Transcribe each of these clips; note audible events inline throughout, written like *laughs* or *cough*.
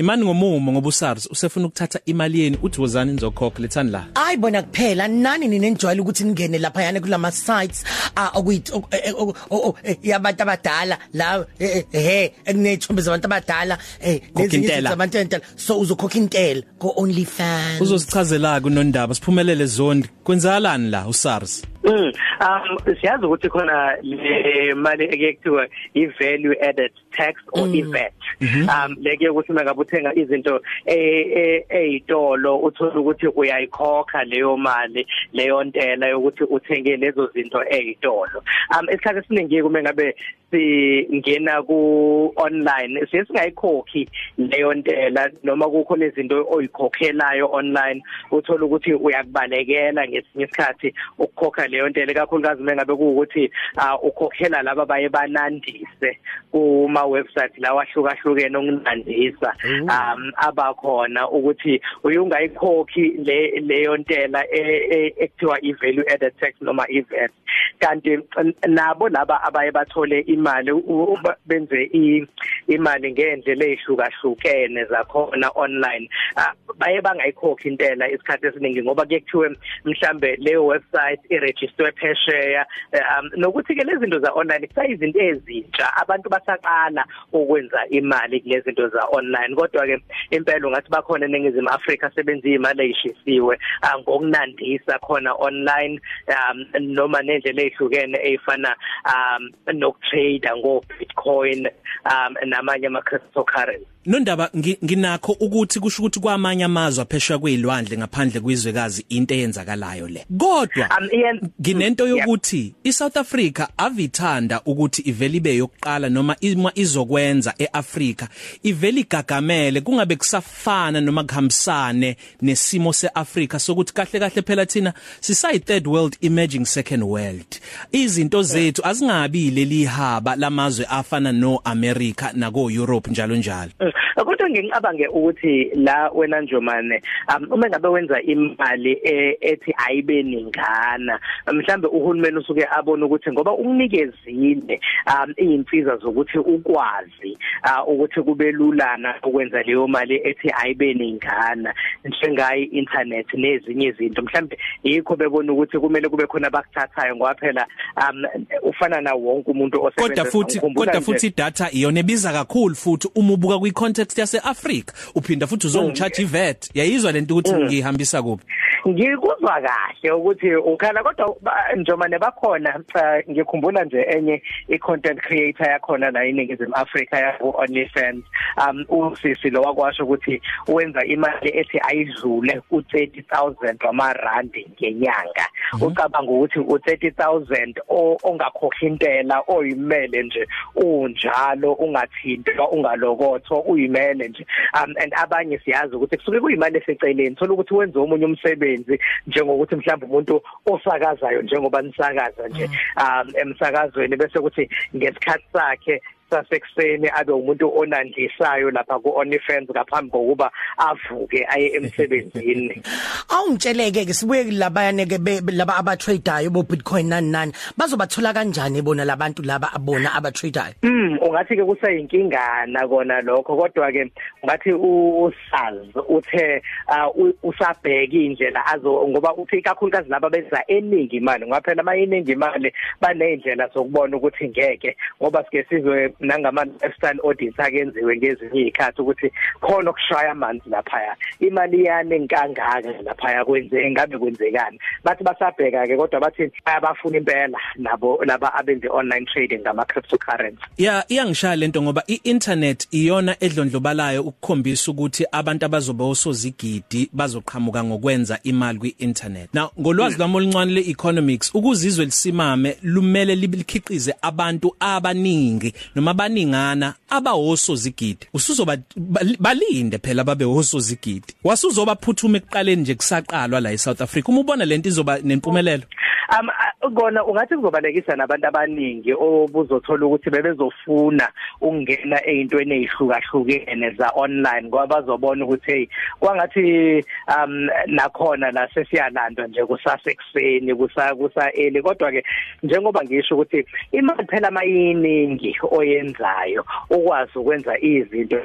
imani ngomumo ngoba uSARS usefuna ukuthatha imali yeni uthi wozani nizokhokha lethani la? Hayi bona kuphela nani ninenjwayelo ukuthi ningene lapha yana kulama sites okuyithi yabantu abadala la he ekunethombe zabantu abadala eh Khokha zabantu entela so uzokhokha intela ko OnlyFans uzosichazela kunondaba siphumelele zondi. Kwenzakalani la uSARS? Mm um siyazi ukuthi khona le mali ekuthiwa i value added tax or mm. IVAT Mhm. um leke ukuthi mangabe uthenga izinto ezitolo uthola ukuthi uyayikhokha leyo mali leyo ntela yokuthi uthenge lezo zinto ezitolo um esikhathi esiningi kume ngabe singena ku online sisingayikhokhi leyo ntela noma kukho lezinto oyikhokhelayo online uthola ukuthi uyakubalekela ngesinye isikhathi ukukhokha leyo ntela kakhulukazi mengabe kuukuthi ukhokhela laba baye banandise kuma website lawa ahlukahlukene okunandisa um abakhona ukuthi uyungayikhokhi le leyo ntela ekuthiwa i value added tax noma i VAT kanti nabo laba abaye bathole imali benze imali ngendlela ezihlukahlukene zakhona online baye bangayikhokhi intela isikhathi esiningi ngoba kuyekuthiwe mhlambe leyo website iregister phesheya. Nokuthi ke lezi zinto za online kusayizinto ezintsha. Abantu basaqala ukwenza imali kulezi zinto za online kodwa ke impela ungathi bakhona eningizimu Afrika sebenza imali eyishisiwe ngokunandisa khona online noma nendlela ezihlukene ezifana um nokutrade ngo Bitcoin um namanye ama cryptocurrency Nondaba nginakho ukuthi kusho ukuthi kwamanye amazwe apheshwa kwezilwandle ngaphandle kwizwekazi into eyenzakalayo le. Kodwa nginento yokuthi iSouth Africa avithanda ukuthi ivele ibe yokuqala noma ima izokwenza eAfrica ivele igagamele kungabe kusafana noma kuhambisane nesimo seAfrica sokuthi kahle kahle phela thina sisayi third world emerging second world. Izinto zethu azingabi lelihaba lamazwe afana no America nako Europe njalo njalo. Kodwa ngicabange ukuthi la wena Njomane um uma ngabe wenza imali ethi ayibe ningana mhlambe uhulumeni usuke abona ukuthi ngoba umnikezile um izinsiza zokuthi ukwazi ukuthi kube lulana ukwenza leyo mali ethi ayibe ningana. Njengayi internet nezinye izinto. Mhlambe yikho bebona ukuthi kumele kube khona abakuthathayo ngoba phela um ufana na wonke umuntu osebenza kodwa futhi kodwa futhi idatha iyona ebiza kakhulu futhi uma ubuka kwi context yaseAfrica uphinda futhi uzongicharge iVAT yayizwa lento ukuthi ngihambisa kuphi? Ngikuzwa kahle ukuthi ukhala kodwa njengoba nebakhona ngikhumbula nje enye i-content creator yakhona la eNingizimu Afrika yaku OnlyFans. Um usisi lo wakwasho ukuthi wenza imali ethi ayidlule u30000 wamarandi ngenyanga. Ucabanga ukuthi u30000 ongakhokhi intela oyimele nje unjalo ungathintwa ungalokothwa uyimele nje. Um and abanye siyazi ukuthi kusuke kuyimali eseceleni thola ukuthi wenza omunye umsebenzi. Njengokuthi mhlawumbe umuntu osakazayo njengoba nisakaza nje um emsakazweni bese kuthi ngesikhathi sakhe sasekuseni abe umuntu onandisayo lapha ku OnlyFans ngaphambi kokuba avuke aye emsebenzini. *laughs* Awungitsheleke ke sibuye labayane ke laba aba tradeayo bo Bitcoin nani nani bazobathola kanjani bona labantu laba abona aba tradeayo mm ungathi ke kusayinkingana kona lokho kodwa ke ungathi usazi uthe usabheka indlela azo ngoba uthi kakhulukazi laba benza eningi imali ngoba phela mayiningi imali banezindlela zokubona ukuthi ngeke ngoba sike sizwe nangama lifestyle audits akenziwe ngezinye izikhathi ukuthi khona okushaya amanzi lapha imali yane nkangaka lapha kwenze engabe kwenzekani? Bathi basabheka ke kodwa bathi bayabafuna impela nabo laba abenze online trading ngama cryptocurrency ya iyangishaya lento ngoba iinternet iyona edlondlobalayo ukukhombisa ukuthi abantu abazoba osozigidi bazoqhamuka ngokwenza imali kwi-internet. Now ngolwazi lwami oluncane le-economics ukuzizwe lisimame lumele libikhiqize abantu abaningi noma abaningana abahosozigidi usuzoba balinde phela babe hosozigidi wasuzoba phuthuma ekuqaleni nje kusaqalwa la eSouth Africa. Uma ubona lento izoba nempumelelo? Um kona ungathi kuzobalekisa nabantu abaningi obuzothola ukuthi bebezofuna ukungena ezintweni ezihlukahlukene za online ngoba bazobona ukuthi hey kwangathi um nakhona la sesiyalandwa nje kusasa ekseni kusa kusa eli kodwa ke njengoba ngisho ukuthi imali phela mayiningi oyenzayo ukwazi ukwenza izinto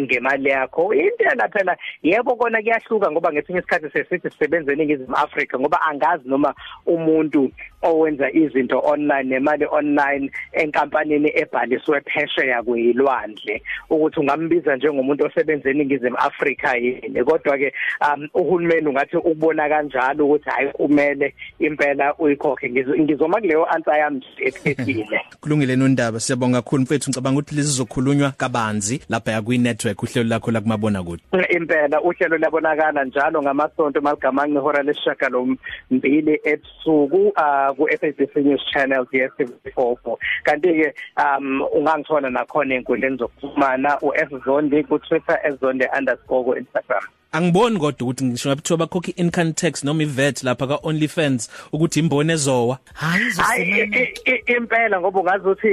ngemali yakho. Intela phela yebo kona kuyahluka ngoba ngesinye isikhathi sesithi sisebenze eningizimu Afrika ngoba angazi noma umuntu owenza izinto online nemali online enkampanini ebhaliswe phesheya kuyilwandle ukuthi ungambiza njengomuntu osebenza eningizimu Afrika yini. Kodwa ke um uhulumeni ungathi ukubona kanjalo ukuthi hayi kumele impela uyikhokhe. Ngizoma kuleyo answer yami ephethile *laughs* kulungile nondaba siyabonga kakhulu mfethu. Ngicabanga ukuthi lezi zizokhulunywa kabanzi lapha ya kwi network uhlelo lakho la kumabona kude impela uhlelo labonakala njalo ngamasonto maligamanxe ihora lesishagalo mbili ebusuku uh ku SABC News Channel DSTV44 kanti ke um ungangithola nakhona enkundleni zokuxhumana uF Zondi ku Twitter @zonde_ku Instagram. Angiboni kodwa ukuthi ngisho ngaphi bakhokha income tax noma iVAT lapha ka OnlyFans ukuthi imbone ezowa. Hayi impela ngoba ungazi ukuthi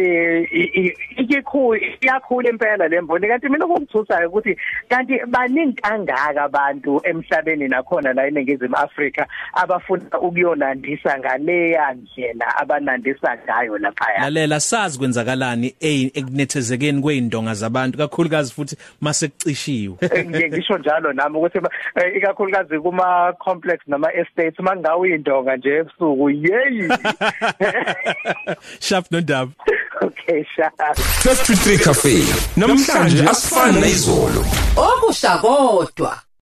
ikikhulu iyakhula impela lemboni kanti mina okungithusayo ukuthi kanti baningi kangaka abantu emhlabeni nakhona la eningizimu Afrika abafuna ukuyonandisa ngaleya ndlela abanandisa ngayo lapha lalela sazi kwenzakalani ekunethezekeni kweindonga zabantu kakhulukazi futhi mase kucishiwe ngisho njalo nami ukuthi eh, ikakhulukazi kuma complex nama estates mangawe indonga nje ebusuku yeyi! *laughs* Sharp nondaba. Okay sharp. 53 cafe. Namhlanje asifani nezolo okusha kodwa.